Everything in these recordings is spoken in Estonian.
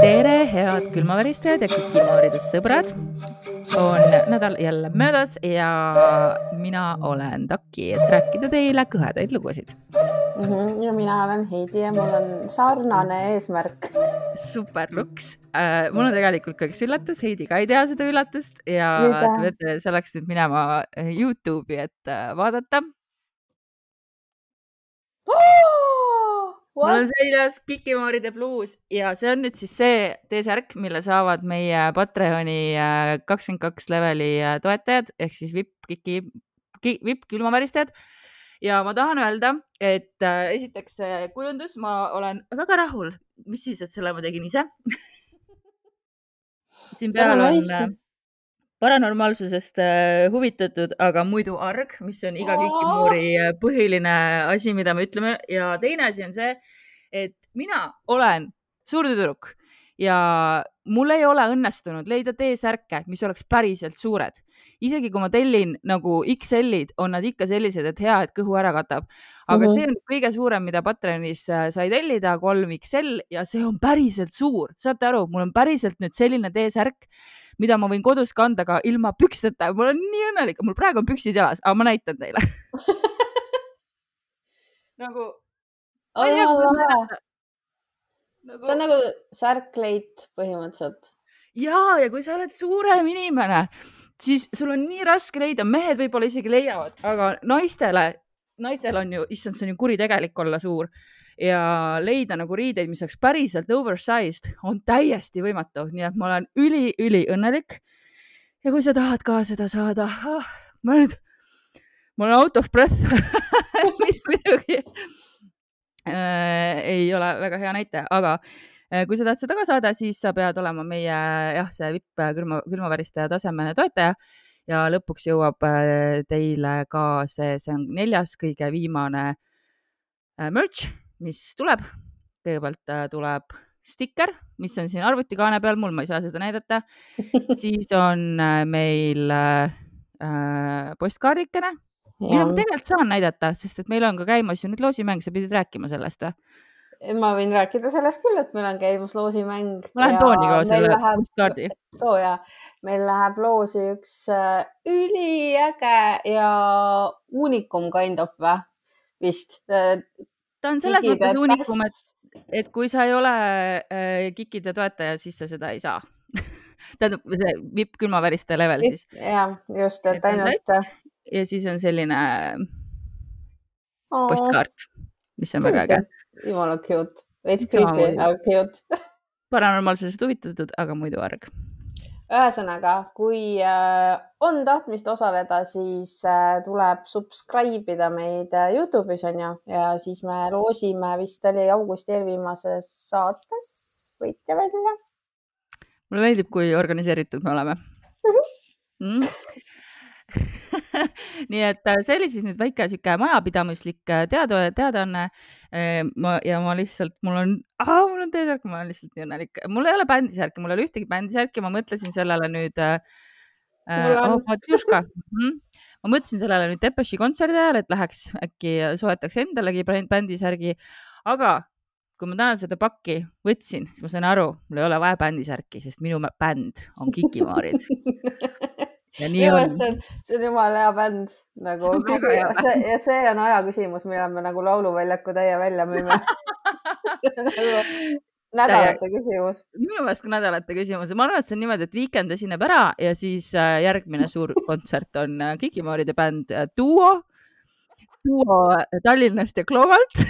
tere, head külmaväristajad ja kikimooridest sõbrad. on nädal jälle möödas ja mina olen Taki, et rääkida teile kõhedaid lugusid mm. -hmm. ja mina olen Heidi ja mul on sarnane eesmärk. super luks äh,. mul on tegelikult ka üks üllatus, Heidi ka ei tea seda üllatust ja te peate selleks nüüd minema Youtube'i, et äh, vaadata mul on seljas Kikimooride bluus ja see on nüüd siis see T-särk, mille saavad meie Patreoni äh, kakskümmend kaks leveli äh, toetajad ehk siis vipp Kiki, vipp külmaväristajad. ja ma tahan öelda, et äh, esiteks kujundus, ma olen väga rahul, mis siis, et selle ma tegin ise? Siin peal on paranormaalsusest huvitatud, aga muidu arg, mis on iga Kikimoori põhiline asi, mida me ütleme. Ja teine asi on see, et mina olen suur tüdruk ja mul ei ole õnnestunud leida T-särke, mis oleks päriselt suured. isegi kui ma tellin nagu XL-id, on nad ikka sellised, et hea, et kõhu ära katab. aga mm -hmm. see on kõige suurem, mida Patreonis sai tellida, kolm XL ja see on päriselt suur, saate aru, mul on päriselt nüüd selline T-särk mida ma võin kodus kanda ka ilma püksteta. ma olen nii õnnelik, mul praegu on püksid jalas, aga ma näitan teile nagu. Nagu... see on nagu särkleit põhimõtteliselt. ja, ja kui sa oled suurem inimene, siis sul on nii raske leida, mehed võib-olla isegi leiavad, aga naistele, naistel on ju, issand, see on ju kuritegelik olla suur. Ja leida nagu riideid, mis oleks päriselt oversized, on täiesti võimatu, nii et ma olen üli-üliõnnelik. ja kui sa tahad ka seda saada oh,, ma nüüd, ma olen out of breath. Mis muidugi ei ole väga hea näitaja, aga äh, kui sa tahad seda ka saada, siis sa pead olema meie jah, see vipp külma, külmaväristaja taseme toetaja ja lõpuks jõuab äh, teile ka see, see on neljas kõige viimane äh, merch mis tuleb. kõigepealt äh, tuleb stikker, mis on siin arvutikaane peal, mul ma ei saa seda näidata. siis on äh, meil äh, äh, postkaardikene. Ja ma tegelikult saan näidata, sest et meil on ka käimas ju nüüd loosimäng, sa pidid rääkima sellest või? ma võin rääkida sellest küll, et meil on käimas loosimäng. ma lähen tooni ka selle postkaardi. too ja, meil läheb loosi üks äh, üliäge ja uunikum kind of või vist ta on selles mõttes unikum, et, et kui sa ei ole äh, Kikide toetaja, siis sa seda ei saa tähendab, see vipp külmaväriste level siis. jah, just, et ainult. Ja siis on selline postkaart, mis on väga äge. jumala cute, veits creepy, aga cute paranormaalsusest huvitatud, aga muidu arg ühesõnaga, kui äh, on tahtmist osaleda, siis äh, tuleb subscribe ida meid äh, Youtube'is on ju ja siis me loosime, vist oli augusti eelviimases saates võitja välja. mulle meeldib, kui organiseeritud me oleme mhm. mm. -hmm. nii et äh, see oli siis nüüd väike sihuke majapidamislik äh, teada, teadaanne. Äh, ma ja ma lihtsalt, mul on, mul on T-särk, ma olen lihtsalt nii õnnelik. mul ei ole bändisärki, mul ei ole ühtegi bändisärki, ma mõtlesin sellele nüüd äh,. Oh. -hmm ma mõtlesin sellele nüüd Depeche'i kontserdi ajal, et läheks äkki soetaks endalegi bändisärgi, aga kui ma täna seda pakki võtsin, siis ma sain aru, mul ei ole vaja bändisärki, sest minu bänd on Kikimaarid ja nii ja, on. see on, see on jumala hea bänd nagu, see, ja see on aja küsimus, millal me nagu Lauluväljaku täie välja müüme nagu nädalate täie. küsimus. minu meelest ka nädalate küsimus ja ma arvan, et see on niimoodi, et Weekend esineb ära ja siis äh, järgmine suur kontsert on äh, Kikimooride bänd äh, Duo, Duo Tallinnast ja Klooalt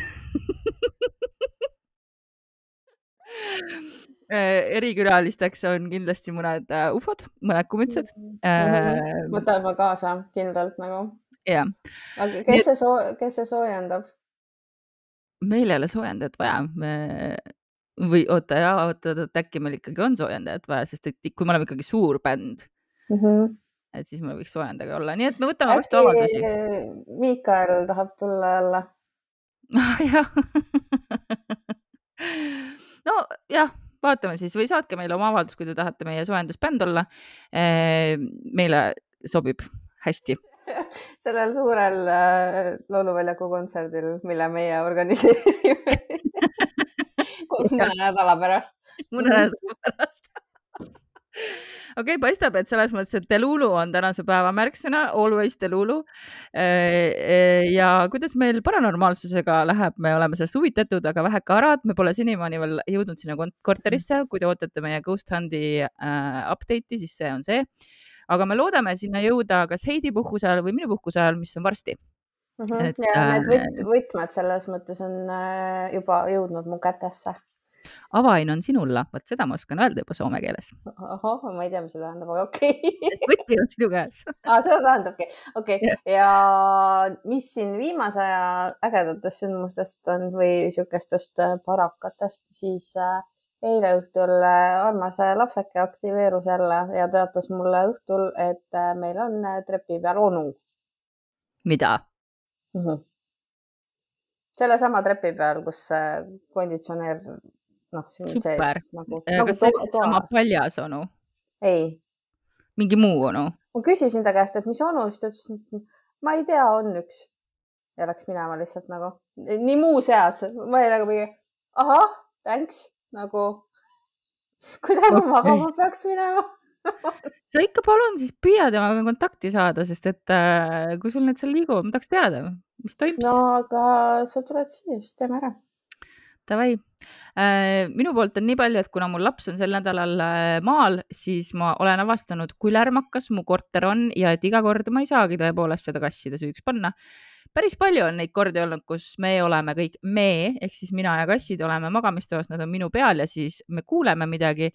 Äh, erikülalisteks on kindlasti mõned äh, ufod, mõned kumütsed mm. -hmm. võtame kaasa kindlalt nagu. jah. aga kes see soo-, kes see soojendab? meil ei ole soojendajat vaja, me või oota ja oota, oota, äkki meil ikkagi on soojendajat vaja, sest et kui me oleme ikkagi suur bänd mm, -hmm. et siis meil võiks soojendaja olla, nii et me võtame vastu avaldusi. Miikael tahab tulla jälle jah nojah, vaatame siis või saatke meile oma avaldus, kui te tahate meie soojendusbänd olla. meile sobib hästi sellel suurel äh, Lauluväljaku kontserdil, mille meie organiseerime mõne nädala pärast. mõne nädala pärast okei okay,, paistab, et selles mõttes, et Delulu on tänase päeva märksõna, always Delulu. Äh, äh, ja kuidas meil paranormaalsusega läheb, me oleme sellest huvitatud, aga vähe karad, me pole senimaani veel jõudnud sinna korterisse, kui te ootate meie Ghost Hundi äh, update'i, siis see on see aga me loodame sinna jõuda kas Heidi puhkuse ajal või minu puhkuse ajal, mis on varsti mm. -hmm. Et, ja need võt võtmed selles mõttes on juba jõudnud mu kätesse. Avain on sinulla, vot seda ma oskan öelda juba soome keeles. ahah, ma ei tea, mis see tähendab, aga okei okay. võti on sinu käes ah,. seda tähendabki, okei okay. ja mis siin viimase aja ägedatest sündmustest on või niisugustest äh, parakatest, siis äh, eile õhtul äh, armas lapsake aktiveerus jälle ja teatas mulle õhtul, et meil on trepi peal onu. mida mm? -hmm. sellesama trepi peal, kus konditsioneer, noh, siin sees nagu. kas see oli seesama paljas onu? ei. mingi muu onu? ma küsisin ta käest, et mis onu, siis ta ütles, et ma ei tea, on üks. ja läks minema lihtsalt nagu nii muuseas, ma olin nagu mingi ahah, thanks nagu, kuidas okay. ma vaba peaks minema sa ikka palun siis püüa temaga kontakti saada, sest et äh, kui sul need seal liiguvad, ma tahaks teada, mis toimub. no aga sa tuled siis teeme ära. Davai äh,, minu poolt on nii palju, et kuna mul laps on sel nädalal äh, maal, siis ma olen avastanud, kui lärmakas mu korter on ja et iga kord ma ei saagi tõepoolest seda kasside süüks panna päris palju on neid kordi olnud, kus me oleme kõik, me ehk siis mina ja kassid oleme magamistoas, nad on minu peal ja siis me kuuleme midagi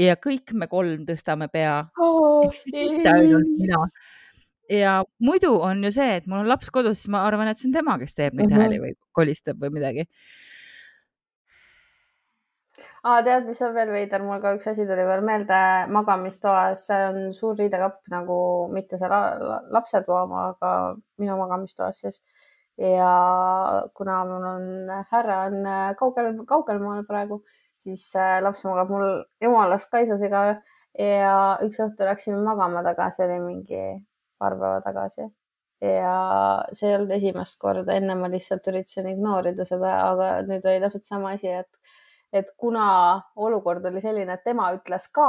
ja kõik me kolm tõstame pea oh,. ehk siis mitte ainult mina. ja muidu on ju see, et mul on laps kodus, siis ma arvan, et see on tema, kes teeb neid mm -hmm. hääli või kolistab või midagi aa, tead, mis on veel veider, mul ka üks asi tuli veel meelde, magamistoas on suur riidekapp nagu mitte see la, la, lapsetoa oma, aga minu magamistoas siis. ja kuna mul on härra on kaugel, kaugel maal praegu, siis äh, laps magab mul jumalast kaisusiga. Ja üks õhtu läksime magama tagasi, oli mingi paar päeva tagasi. Ja see ei olnud esimest korda, enne ma lihtsalt üritasin ignoorida seda, aga nüüd oli täpselt sama asi, et et kuna olukord oli selline, et tema ütles ka,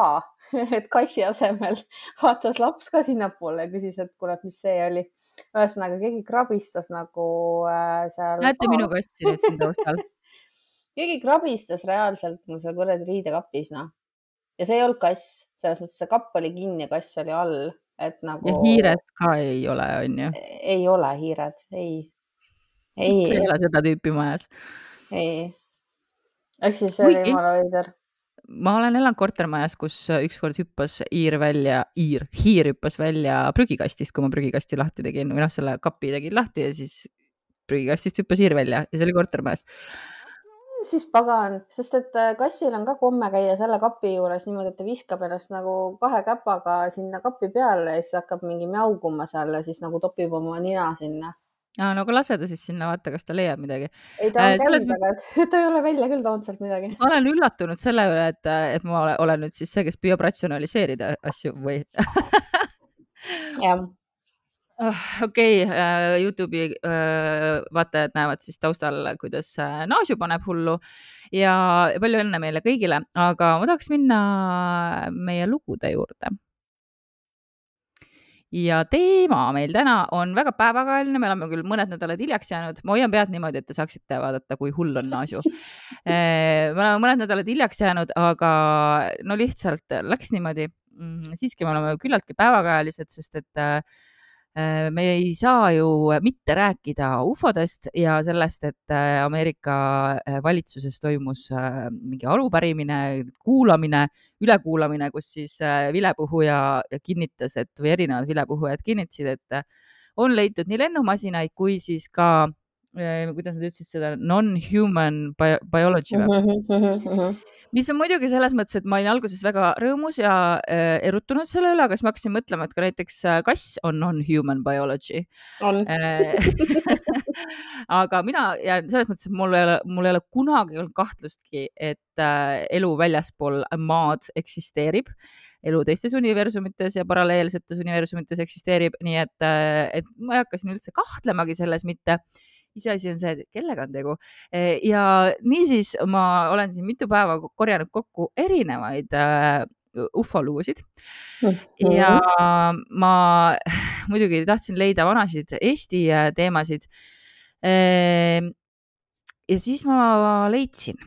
et kassi asemel vaatas laps ka sinnapoole ja küsis, et kuule, mis see oli. ühesõnaga keegi krabistas nagu äh, seal. näete minu kassi nüüd siin taustal keegi krabistas reaalselt mul seal kuradi riidekapis, noh. ja see ei olnud kass, selles mõttes see kapp oli kinni ja kass oli all, et nagu. ja hiired ka ei ole, onju? ei ole hiired, ei. ei. sa ei ole seda tüüpi majas? ei ehk siis see oli jumala veider. ma olen elanud kortermajas, kus ükskord hüppas hiir välja, hiir, hiir hüppas välja prügikastist, kui ma prügikasti lahti tegin. Või noh, selle kapi tegin lahti ja siis prügikastist hüppas hiir välja ja see oli kortermajas. Siis pagan, sest et äh, kassil on ka komme käia selle kapi juures niimoodi, et ta viskab ennast nagu kahe käpaga sinna kapi peale ja siis hakkab mingi mjauguma seal ja siis nagu topib oma nina sinna aa, no aga lase ta siis sinna, vaata, kas ta leiab midagi. ei, ta on äh, käinud, aga ta ei ole välja küll toonud sealt midagi. ma olen üllatunud selle üle, et, et ma olen nüüd siis see, kes püüab ratsionaliseerida asju või jah oh, okei okay, uh,, Youtube'i uh, vaatajad näevad siis taustal, kuidas uh, Naasju paneb hullu ja palju õnne meile kõigile, aga ma tahaks minna meie lugude juurde ja teema meil täna on väga päevakajaline, me oleme küll mõned nädalad hiljaks jäänud, ma hoian pead niimoodi, et te saaksite vaadata, kui hull on Naasju eh, me oleme mõned nädalad hiljaks jäänud, aga no lihtsalt läks niimoodi. Mm, siiski me oleme küllaltki päevakajalised, sest et äh, Äh, me ei saa ju mitte rääkida ufodest ja sellest, et äh, Ameerika äh, valitsuses toimus mingi arupärimine, kuulamine, ülekuulamine, kus siis vilepuhuja kinnitas, et või erinevad vilepuhujad kinnitasid, et on leitud nii lennumasinaid kui siis ka kuidas nad ütlesid seda, non-human biology või? Mhm, mhm, mhm, mis on muidugi selles mõttes, et ma olin alguses väga rõõmus ja äh, erutunud selle üle, aga siis ma hakkasin mõtlema, et ka näiteks äh, kass on non-human biology. on Äh, aga mina jään selles mõttes, et mul ei ole, mul ei ole kunagi olnud kahtlustki, et äh, elu väljaspool maad eksisteerib. elu teistes universumites ja paralleelsetes universumites eksisteerib, nii et, äh, et ma ei hakka siin üldse kahtlemagi selles mitte iseasi on see, kellega on tegu. ja niisiis ma olen siin mitu päeva korjanud kokku erinevaid äh, ufolugusid ja ma muidugi tahtsin leida vanasid Eesti äh, teemasid. ja siis ma leidsin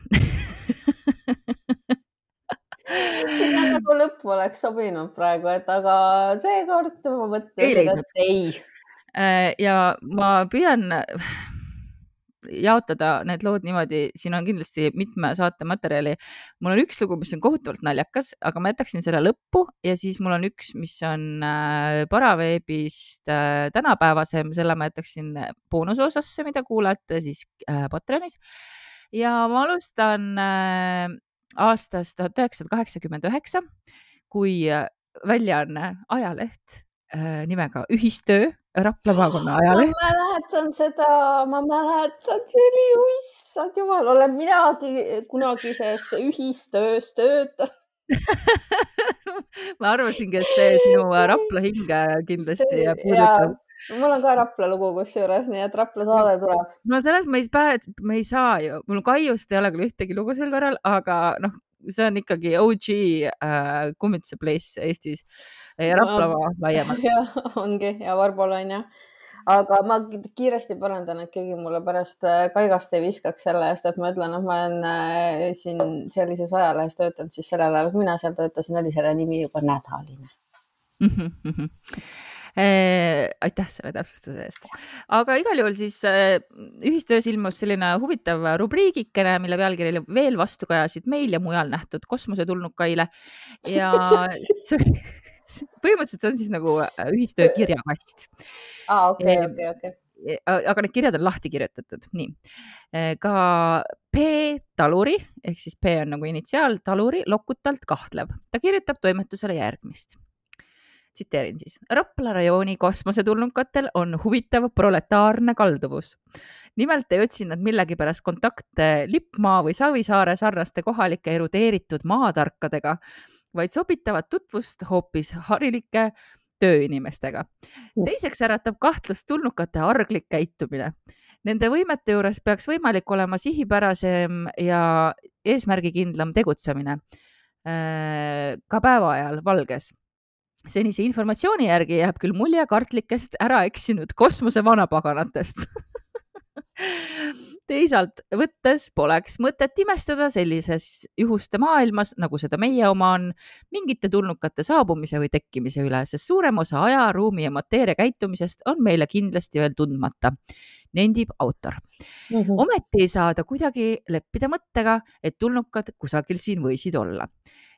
sinna nagu lõppu oleks sobinud praegu, et aga seekord ma leidnud. et ei. Äh, ja ma püüan jaotada need lood niimoodi, siin on kindlasti mitme saate materjali. mul on üks lugu, mis on kohutavalt naljakas, aga ma jätaksin selle lõppu ja siis mul on üks, mis on äh, paraveebist äh, tänapäevasem, selle ma jätaksin boonusosasse, mida kuulate siis äh, Patreonis. ja ma alustan aastast tuhat üheksasada kaheksakümmend üheksa, kui väljaanne ajaleht nimega Ühistöö, Rapla maakonna ma ajaleht mäletan seda, ma mäletan, see oli issand jumal, olen minagi kunagises ühistöös töötanud. ma arvasingi, et see sinu Rapla hinge kindlasti ja puudutab. mul on ka Rapla lugu kusjuures, nii et Rapla saade tuleb. no sellest me ei pää-, me ei saa ju, mul Kaiust ei ole küll ühtegi lugu sel korral, aga noh, see on ikkagi OG äh, kummituse place Eestis ja Raplamaa laiemalt. jah, ongi ja Varbol on ju. aga ma ki- kiiresti parandan, et keegi mulle pärast äh, kaigast ei viskaks selle eest, et ma ütlen, et ma olen äh, siin sellises ajalehes töötanud, siis sellel ajal, kui mina seal töötasin, oli selle nimi juba Nädaline. Eh, aitäh selle täpsustuse eest, aga igal juhul siis eh, ühistöös ilmus selline huvitav rubriigikene, mille pealkiri oli veel vastukajasid meil ja mujal nähtud kosmosetulnukaile ja põhimõtteliselt see on siis nagu äh, ühistöö kirjakast aa, okei, Eh, okei, okei. aga need kirjad on lahti kirjutatud, nii. ka P Taluri ehk siis P on nagu initsiaal, Taluri lokutalt kahtleb, ta kirjutab toimetusele järgmist. Tsiteerin siis. Rapla rajooni kosmosetulnukatel on huvitav proletaarne kalduvus. nimelt ei otsi nad millegipärast kontakte Lippmaa või Savisaare sarnaste kohalike erudeeritud maatarkadega, vaid sobitavad tutvust hoopis harilike tööinimestega. teiseks äratab kahtlust tulnukate arglik käitumine. Nende võimete juures peaks võimalik olema sihipärasem ja eesmärgikindlam tegutsemine ka päeva ajal valges. Senise informatsiooni järgi jääb küll mulje kartlikest äraeksinud kosmose vanapaganatest teisalt võttes poleks mõtet imestada sellises juhuste maailmas, nagu seda meie oma on, mingite tulnukate saabumise või tekkimise üle, sest suurem osa aja, ruumi ja mateeria käitumisest on meile kindlasti veel tundmata, nendib autor. ometi ei saa ta kuidagi leppida mõttega, et tulnukad kusagil siin võisid olla.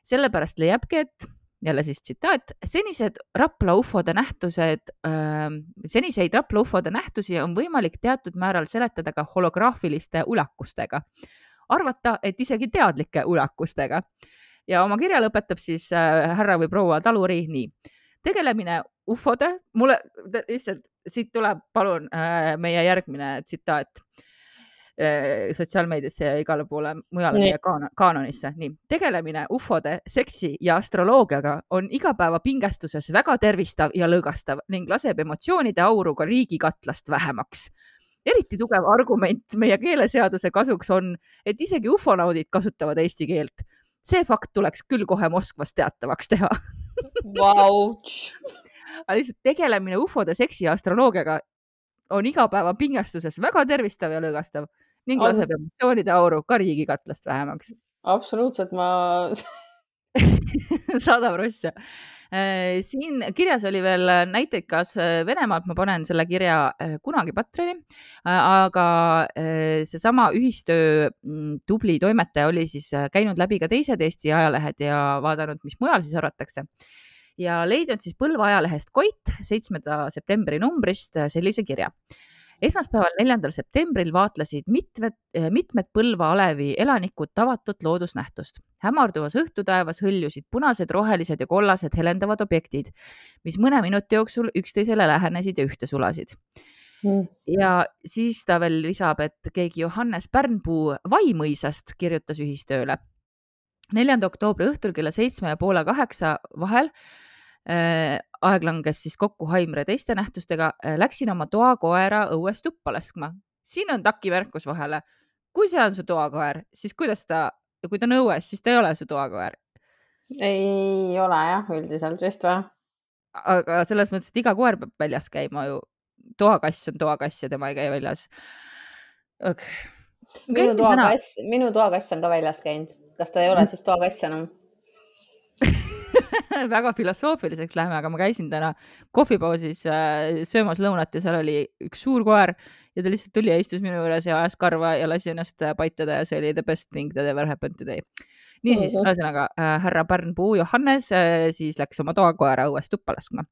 sellepärast leiabki, et jälle siis tsitaat, senised Rapla ufode nähtused äh,, seniseid Rapla ufode nähtusi on võimalik teatud määral seletada ka holograafiliste ulakustega. arvata, et isegi teadlike ulakustega. ja oma kirja lõpetab siis äh, härra või proua Taluri nii. tegelemine ufode, mulle lihtsalt siit tuleb, palun äh, meie järgmine tsitaat sotsiaalmeediasse ja igale poole mujale meie kaan kaanonisse. nii, tegelemine ufode, seksi ja astroloogiaga on igapäevapingestuses väga tervistav ja lõõgastav ning laseb emotsioonide auru ka riigikatlast vähemaks. eriti tugev argument meie keeleseaduse kasuks on, et isegi ufonaudid kasutavad eesti keelt. see fakt tuleks küll kohe Moskvas teatavaks teha Vau. aga lihtsalt tegelemine ufode, seksi ja astroloogiaga on igapäevapingestuses väga tervistav ja lõõgastav ning laseb emotsioonide auru ka riigikatlast vähemaks. absoluutselt, ma, sada prossa. siin kirjas oli veel näitekas Venemaalt, ma panen selle kirja äh, kunagi Patreoni, aga äh, seesama ühistöö mm, tubli toimetaja oli siis äh, käinud läbi ka teised Eesti ajalehed ja vaadanud, mis mujal siis arvatakse ja leidnud siis Põlva ajalehest Koit seitsmenda septembri numbrist äh, sellise kirja. Esmaspäeval, neljandal septembril vaatlesid mitmed, mitmed Põlva alevi elanikud tavatut loodusnähtust. hämarduvas õhtutaevas hõljusid punased, rohelised ja kollased helendavad objektid, mis mõne minuti jooksul üksteisele lähenesid ja ühte sulasid mm.. ja siis ta veel lisab, et keegi Johannes Pärnpuu Vaimõisast kirjutas ühistööle. neljanda oktoobri õhtul kella seitsme ja poole kaheksa vahel aeg langes siis kokku Haimre teiste nähtustega, äh, läksin oma toakoera õues tuppa laskma. siin on takimärkus vahele. kui see on su toakoer, siis kuidas ta, kui ta on õues, siis ta ei ole su toakoer. ei ole jah, üldiselt vist või? aga selles mõttes, et iga koer peab väljas käima ju. toakass on toakass ja tema ei käi väljas okay.. minu toakass, minu toakass on ka väljas käinud. kas ta ei ole siis toakass enam väga filosoofiliseks läheme, aga ma käisin täna kohvipausis äh, söömas lõunat ja seal oli üks suur koer ja ta lihtsalt tuli ja istus minu juures ja ajas karva ja lasi ennast äh, paitada ja see oli the best thing that ever happened today. niisiis, mhm. ühesõnaga äh, härra Pärnpuu Johannes äh, siis läks oma toakoera õuest tuppa laskma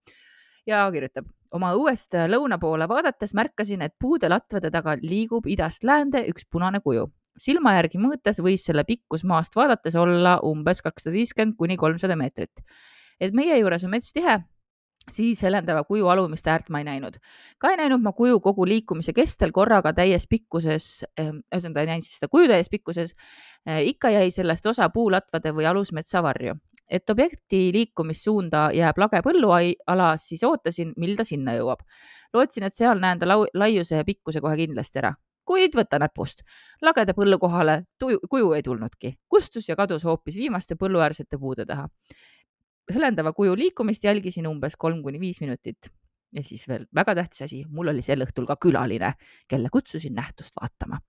ja kirjutab oma õuest lõuna poole vaadates märkasin, et puude latvade taga liigub idast läände üks punane kuju silma järgi mõõtes võis selle pikkus maast vaadates olla umbes kakssada viiskümmend kuni kolmsada meetrit. et meie juures on mets tihe, siis helendava kuju alumist äärt ma ei näinud. ka ei näinud ma kuju kogu liikumise kestel korraga täies pikkuses, ehm, ühesõnaga ei näinud siis seda kuju täies pikkuses. Eh, ikka jäi sellest osa puulatvade või alusmetsa varju. et objekti liikumissuunda jääb lage põlluala, siis ootasin, mil ta sinna jõuab. lootsin, et seal näen ta laiuse ja pikkuse kohe kindlasti ära kuid võta näpust. lageda põllu kohale kuju ei tulnudki, kustus ja kadus hoopis viimaste põlluäärsete puude taha. helendava kuju liikumist jälgisin umbes kolm kuni viis minutit. ja siis veel väga tähtis asi, mul oli sel õhtul ka külaline, kelle kutsusin nähtust vaatama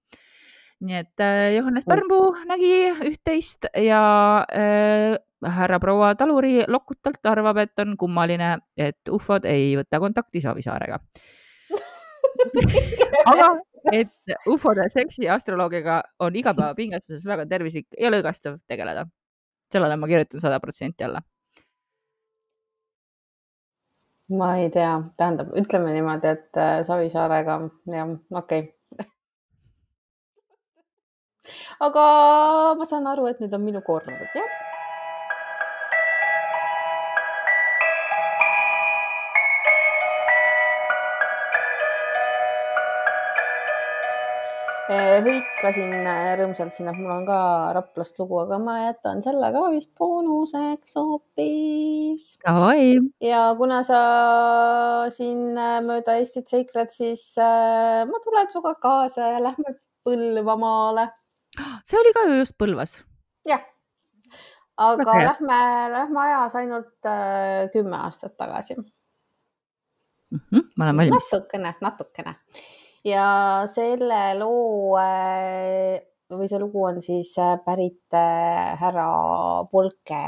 nii et äh, Johannes Pärnpuu nägi üht-teist ja äh, härra-proua Taluri lokutalt arvab, et on kummaline, et ufod ei võta kontakti Savisaarega aga et ufode seksi astroloogiga on igapäevapingestuses väga tervislik ja lõõgastav tegeleda. sellele ma kirjutan sada protsenti alla. ma ei tea, tähendab, ütleme niimoodi, et äh, Savisaarega jah, okei okay. aga ma saan aru, et nüüd on minu kord, jah hõikasin eh, rõõmsalt siin, et mul on ka Raplast lugu, aga ma jätan selle ka vist boonuseks hoopis. ja kuna sa siin eh, mööda Eestit seikled, siis ma tulen sinuga kaasa ja lähme Põlvamaale. see oli ka ju just Põlvas. jah, aga okay. lähme, lähme ajas ainult kümme aastat tagasi mm. -hmm, ma olen valmis. natukene, natukene ja selle loo äh, või see lugu on siis äh, pärit äh, härra Polke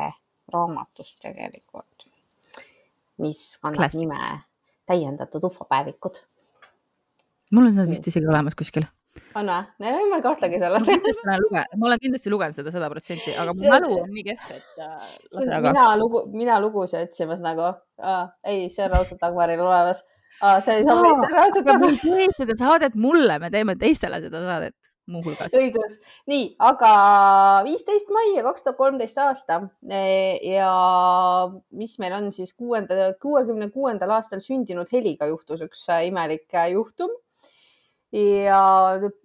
raamatust tegelikult, mis kannab Klassiks. nime Täiendatud ufopäevikud. mul on see vist isegi olemas kuskil on või? ma ei kahtlegi selles. ma olen kindlasti lugenud seda sada protsenti, aga mu mälu on nii kehv, et mina lugu, mina lugusid otsimas nagu ei, see on raudselt Dagmaril olemas aa, see ei sobi, see reaalselt on. me ei tee seda saadet mulle, me teeme teistele seda saadet muuhulgas. õigus, nii, aga viisteist mai kaks tuhat kolmteist aasta e, ja mis meil on siis kuuenda, kuuekümne kuuendal aastal sündinud Heliga juhtus üks äh, imelik äh, juhtum ja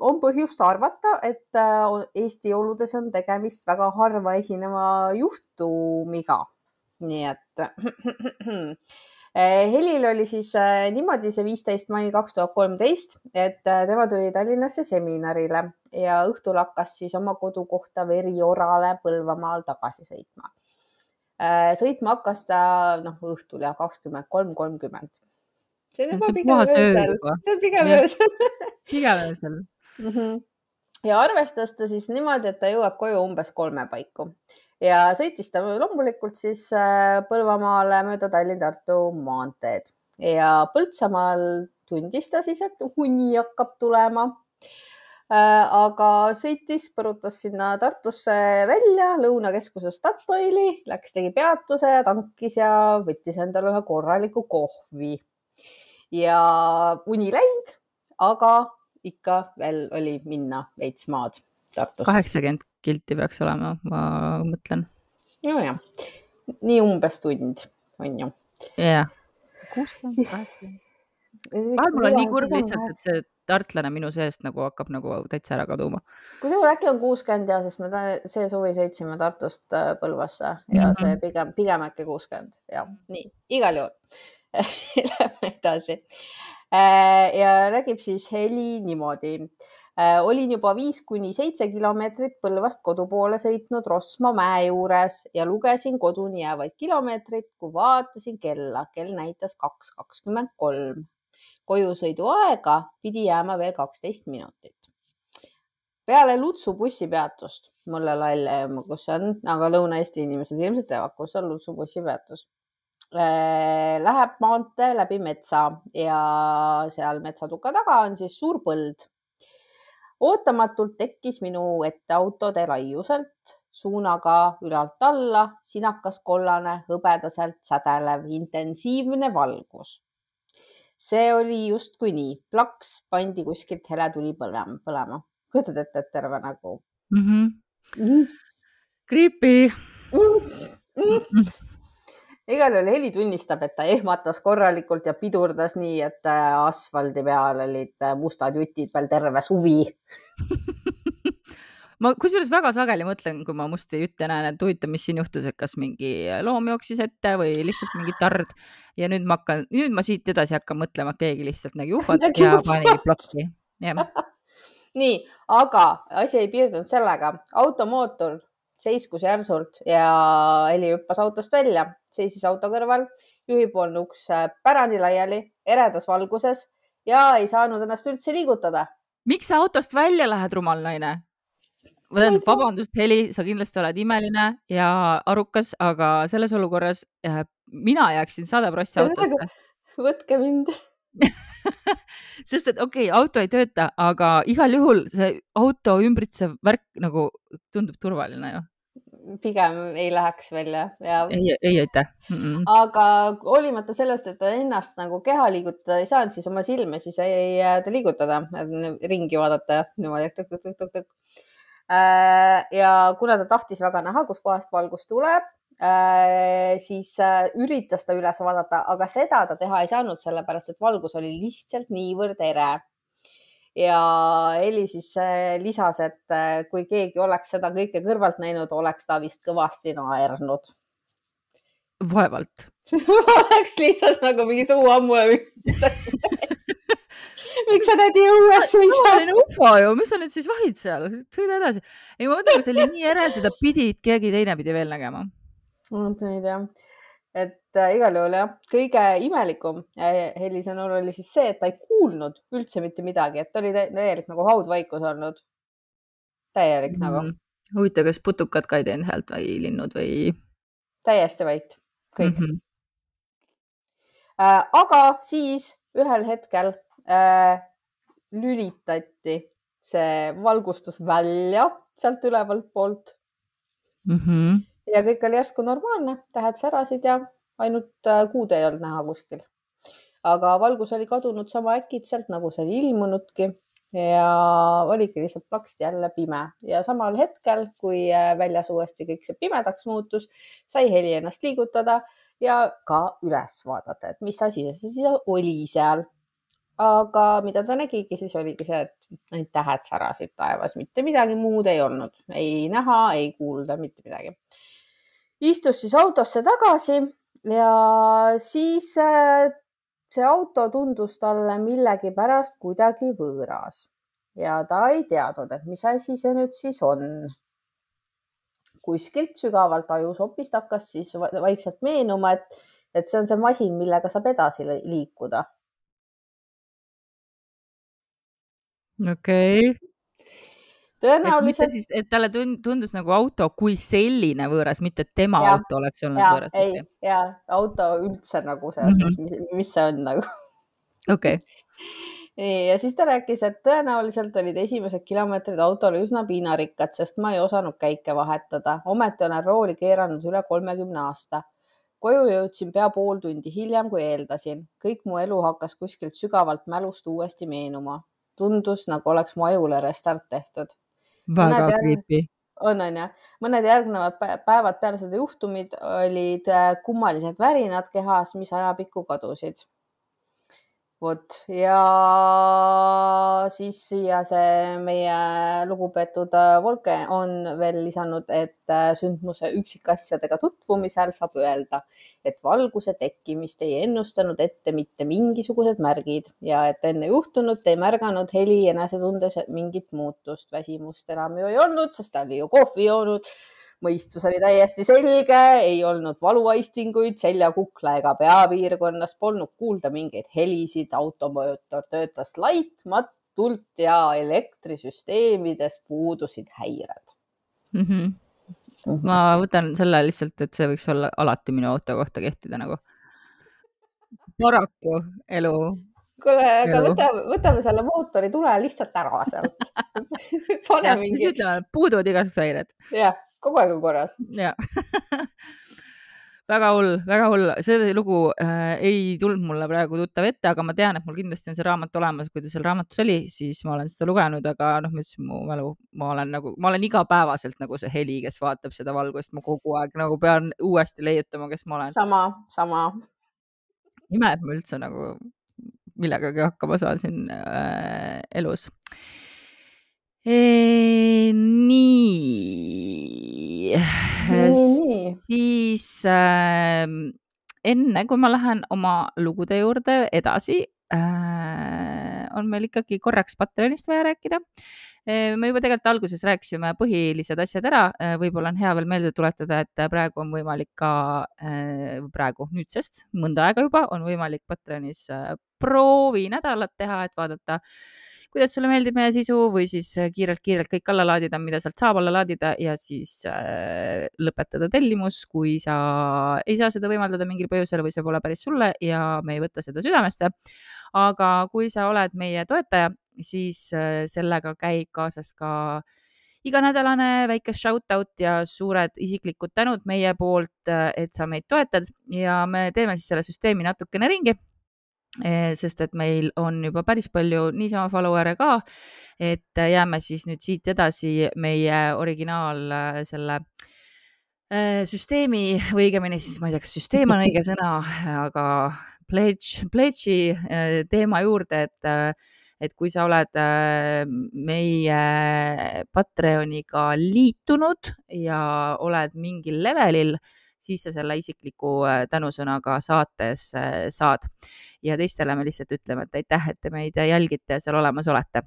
on põhjust arvata, et äh, Eesti oludes on tegemist väga harva esineva juhtumiga. nii et Helil oli siis eh, niimoodi see viisteist mai kaks tuhat kolmteist, et eh, tema tuli Tallinnasse seminarile ja õhtul hakkas siis oma kodukohta Veriorale Põlvamaal tagasi sõitma. sõitma hakkas ta noh, õhtul ja kakskümmend kolm, kolmkümmend. see on juba pigem öösel, see on pigem öösel. pigem öösel. Mhm. ja arvestas ta siis niimoodi, et ta jõuab koju umbes kolme paiku ja sõitis ta loomulikult siis äh, Põlvamaale mööda Tallinn-Tartu maanteed ja Põltsamaal tundis ta siis, et uni hakkab tulema. Äh, aga sõitis, põrutas sinna Tartusse välja Lõunakeskuses Statoili, läks, tegi peatuse tankis ja võttis endale ühe korraliku kohvi. ja uni läinud, aga ikka veel oli minna veits maad Tartust. kaheksakümmend kilti peaks olema, ma mõtlen. nojah, nii umbes tund on ju. jah, kuuskümmend, kaheksakümmend. on nii kurb lihtsalt, et see tartlane minu seest nagu hakkab nagu täitsa ära kaduma. kusjuures äkki on kuuskümmend ja, sest me ta, see suvi sõitsime Tartust äh, Põlvasse ja mm -hmm. see pigem, pigem äkki kuuskümmend ja nii, igal juhul Lähme edasi. Äh, ja räägib siis Heli niimoodi olin juba viis kuni seitse kilomeetrit Põlvast kodu poole sõitnud Rosma mäe juures ja lugesin koduni jäävaid kilomeetreid, kui vaatasin kella. kell näitas kaks kakskümmend kolm. kojusõidu aega pidi jääma veel kaksteist minutit. peale Lutsu bussipeatust, mulle lall ei kus see on, aga Lõuna-Eesti inimesed ilmselt teavad, kus on Lutsu bussipeatus äh, läheb maantee läbi metsa ja seal metsatuka taga on siis suur põld ootamatult tekkis minu ette autode laiuselt suunaga ülalt alla sinakas kollane, hõbedaselt sädelev intensiivne valgus. see oli justkui nii, plaks pandi kuskilt hele tuli põlema, põlema. kujutad ette, et terve nagu mm? -hmm. Mm. Creepy mm. -mm igal juhul Heli tunnistab, et ta ehmatas korralikult ja pidurdas nii, et äh, asfaldi peal olid äh, mustad jutid veel terve suvi ma kusjuures väga sageli mõtlen, kui ma musti jutte näen, et huvitav, mis siin juhtus, et kas mingi loom jooksis ette või lihtsalt mingi tard. ja nüüd ma hakkan, nüüd ma siit edasi hakkan mõtlema, et keegi lihtsalt nägi ufot ja pani plokki. nii, aga asi ei piirdunud sellega, automootor seiskus järsult ja Heli hüppas autost välja, seisis auto kõrval, juhipoolne uks äh, pärani laiali, eredas valguses ja ei saanud ennast üldse liigutada. miks sa autost välja lähed, rumal naine? tähendab, vabandust, Heli, sa kindlasti oled imeline ja arukas, aga selles olukorras äh, mina jääksin sada prossi autosse. võtke mind sest et okei okay,, auto ei tööta, aga igal juhul see auto ümbritsev värk nagu tundub turvaline ju pigem ei läheks välja ja. ei, ei aitäh mm. -mm. aga hoolimata sellest, et ta ennast nagu keha liigutada ei saanud, siis oma silme siis ei ta liigutada, ringi vaadata niimoodi tõk-tõk-tõk-tõk. Äh, ja kuna ta tahtis väga näha, kuskohast valgus tuleb, siis äh, üritas ta üles vaadata, aga seda ta teha ei saanud, sellepärast et valgus oli lihtsalt niivõrd ere. ja Heli siis äh, lisas, et kui keegi oleks seda kõike kõrvalt näinud, oleks ta vist kõvasti naernud. vaevalt oleks lihtsalt nagu mingi suu ammule miks sa tädi õues suisad? ufo ju, mis sa nüüd siis vahid seal, sõida edasi. ei, ma mõtlen, kui see oli nii ere, seda pidid keegi teine pidi veel nägema ma mõtlen ei tea, et äh, igal juhul jah, kõige imelikum äh, Heli sõnul oli siis see, et ta ei kuulnud üldse mitte midagi, et oli täielik nagu haudvaikus olnud. täielik mm. nagu. huvitav, kas putukad ka ei teinud häält või linnud või? täiesti vait, kõik mm. -hmm. Äh, aga siis ühel hetkel äh, lülitati see valgustus välja sealt ülevalt poolt mm. -hmm ja kõik oli järsku normaalne, tähed särasid ja ainult äh, kuud ei olnud näha kuskil. aga valgus oli kadunud sama äkitselt, nagu see oli ilmunudki. Ja oligi lihtsalt plaksti jälle pime. Ja samal hetkel, kui äh, väljas uuesti kõik see pimedaks muutus, sai Heli ennast liigutada ja ka üles vaadata, et mis asi see siis oli seal. aga mida ta nägigi, siis oligi see, et need tähed särasid taevas, mitte midagi muud ei olnud, ei näha, ei kuulda, mitte midagi istus siis autosse tagasi ja siis äh, see auto tundus talle millegipärast kuidagi võõras ja ta ei teadnud, et mis asi see nüüd siis on. kuskilt sügavalt ajusopist hakkas siis vaikselt meenuma, et, et see on see masin, millega saab edasi liikuda. okei okay tõenäoliselt. siis, et talle tundus nagu auto kui selline võõras, mitte et tema ja, auto oleks olnud ja, võõras. ei, ja auto üldse nagu selles mm -hmm. mõttes, mis see on nagu. okei. ja siis ta rääkis, et tõenäoliselt olid esimesed kilomeetrid autole üsna piinarikkad, sest ma ei osanud käike vahetada, ometi olen rooli keeranud üle kolmekümne aasta. koju jõudsin pea pool tundi hiljem, kui eeldasin. kõik mu elu hakkas kuskilt sügavalt mälust uuesti meenuma. tundus, nagu oleks mu ajule restart tehtud. Väga creepy. on, on ju. mõned järgnevad päevad peale seda juhtumit olid äh, kummalised värinad kehas, mis ajapikku kadusid vot ja siis siia see meie lugupeetud äh, Volke on veel lisanud, et äh, sündmuse üksikasjadega tutvumisel saab öelda, et valguse tekkimist ei ennustanud ette mitte mingisugused märgid ja et enne juhtunut ei märganud heli enesetundes mingit muutust. väsimust enam ju ei olnud, sest ta oli ju kohvi joonud mõistus oli täiesti selge, ei olnud valuaistinguid selja, kukla ega peapiirkonnas, polnud kuulda mingeid helisid, automootor töötas laitmatult ja elektrisüsteemides puudusid häired mm. -hmm. ma võtan selle lihtsalt, et see võiks olla alati minu auto kohta kehtida nagu. paraku elu kuule, aga võtame, võtame selle mootori tule lihtsalt ära sealt pane mingi. siis ütleme, puuduvad igasugused häired. jah, kogu aeg on korras. jah väga hull, väga hull, see lugu äh, ei tulnud mulle praegu tuttav ette, aga ma tean, et mul kindlasti on see raamat olemas, kui ta seal raamatus oli, siis ma olen seda lugenud, aga noh, ma ütlesin, mu mälu, ma olen nagu, ma olen igapäevaselt nagu see heli, kes vaatab seda valgust, ma kogu aeg nagu pean uuesti leiutama, kes ma olen. sama, sama. ime, et ma üldse nagu millegagi hakkama saan siin äh, elus e,. nii, nii., siis äh, enne kui ma lähen oma lugude juurde edasi äh,, on meil ikkagi korraks Patreonist vaja rääkida äh, me juba tegelikult alguses rääkisime põhilised asjad ära, äh, võib-olla on hea veel meelde tuletada, et praegu on võimalik ka, äh, praegu nüüdsest mõnda aega juba on võimalik Patreonis proovinädalat teha, et vaadata, kuidas sulle meeldib meie sisu või siis kiirelt-kiirelt kõik alla laadida, mida sealt saab alla laadida ja siis äh, lõpetada tellimus, kui sa ei saa seda võimaldada mingil põhjusel või see pole päris sulle ja me ei võta seda südamesse. aga kui sa oled meie toetaja, siis äh, sellega käib kaasas ka iganädalane väike shout out ja suured isiklikud tänud meie poolt, et sa meid toetad. Ja me teeme siis selle süsteemi natukene ringi Eh, sest et meil on juba päris palju niisama follower'e ka, et jääme siis nüüd siit edasi meie originaal äh, selle äh, süsteemi või õigemini siis ma ei tea, kas süsteem on õige sõna, aga pledge, pledge'i äh, teema juurde, et, et kui sa oled meie Patreoniga liitunud ja oled mingil levelil siis sa selle isikliku äh, tänusõna ka saates äh, saad. ja teistele me lihtsalt ütleme, et aitäh, et te meid jälgite ja seal olemas olete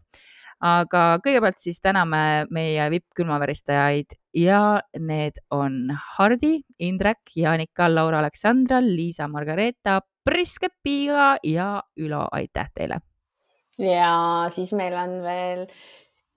aga kõigepealt siis täname meie vipp-külmaveristajaid ja need on Hardi, Indrek, Jaanika, Laura Aleksandra, Liisa Margareeta, Priske Piiga ja Ülo, aitäh teile! Ja siis meil on veel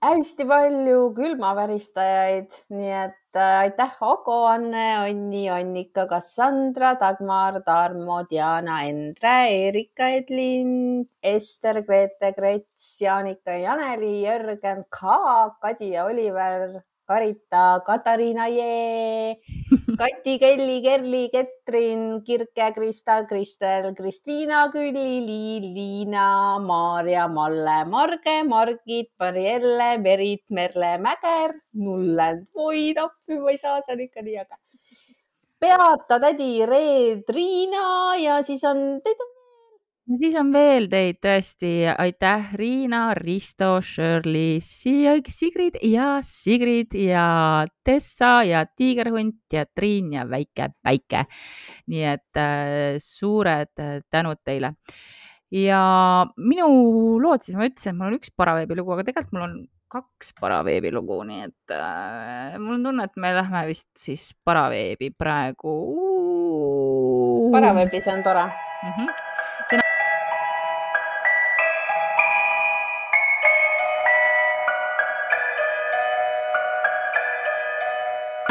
hästi palju külmaveristajaid, nii et äh, aitäh, Ago, Anne, Onni, Annika, Kassandra, Dagmar, Tarmo, Diana, Endre, Erika, Edlin, Ester, Grete, Grets, Jaanika, Janeli, Jörgen, Ka, Kadi ja Oliver Karita, Katariina, Jee, Kati, Kelly, Kerli, Ketrin, Kirke, Krista, Kristel, Kristiina, Külli, Liil, Liina, Maarja, Malle, Marge, Margit, Marielle, Merit, Merle, Mäger, Nullend. oi, appi, ma ei saa, see on ikka nii äge. Beata, tädi Reet, Riina ja siis on, teid on siis on veel teid tõesti, aitäh, Riina, Risto, Shirley, Sigrid ja Sigrid ja Tessa ja Tiigerhunt ja Triin ja väike Päike. nii et äh, suured tänud teile. ja minu lood siis, ma ütlesin, et mul on üks paraveebilugu, aga tegelikult mul on kaks paraveebilugu, nii et äh, mul on tunne, et me lähme vist siis paraveebi praegu. paraveebis on tore mm. -hmm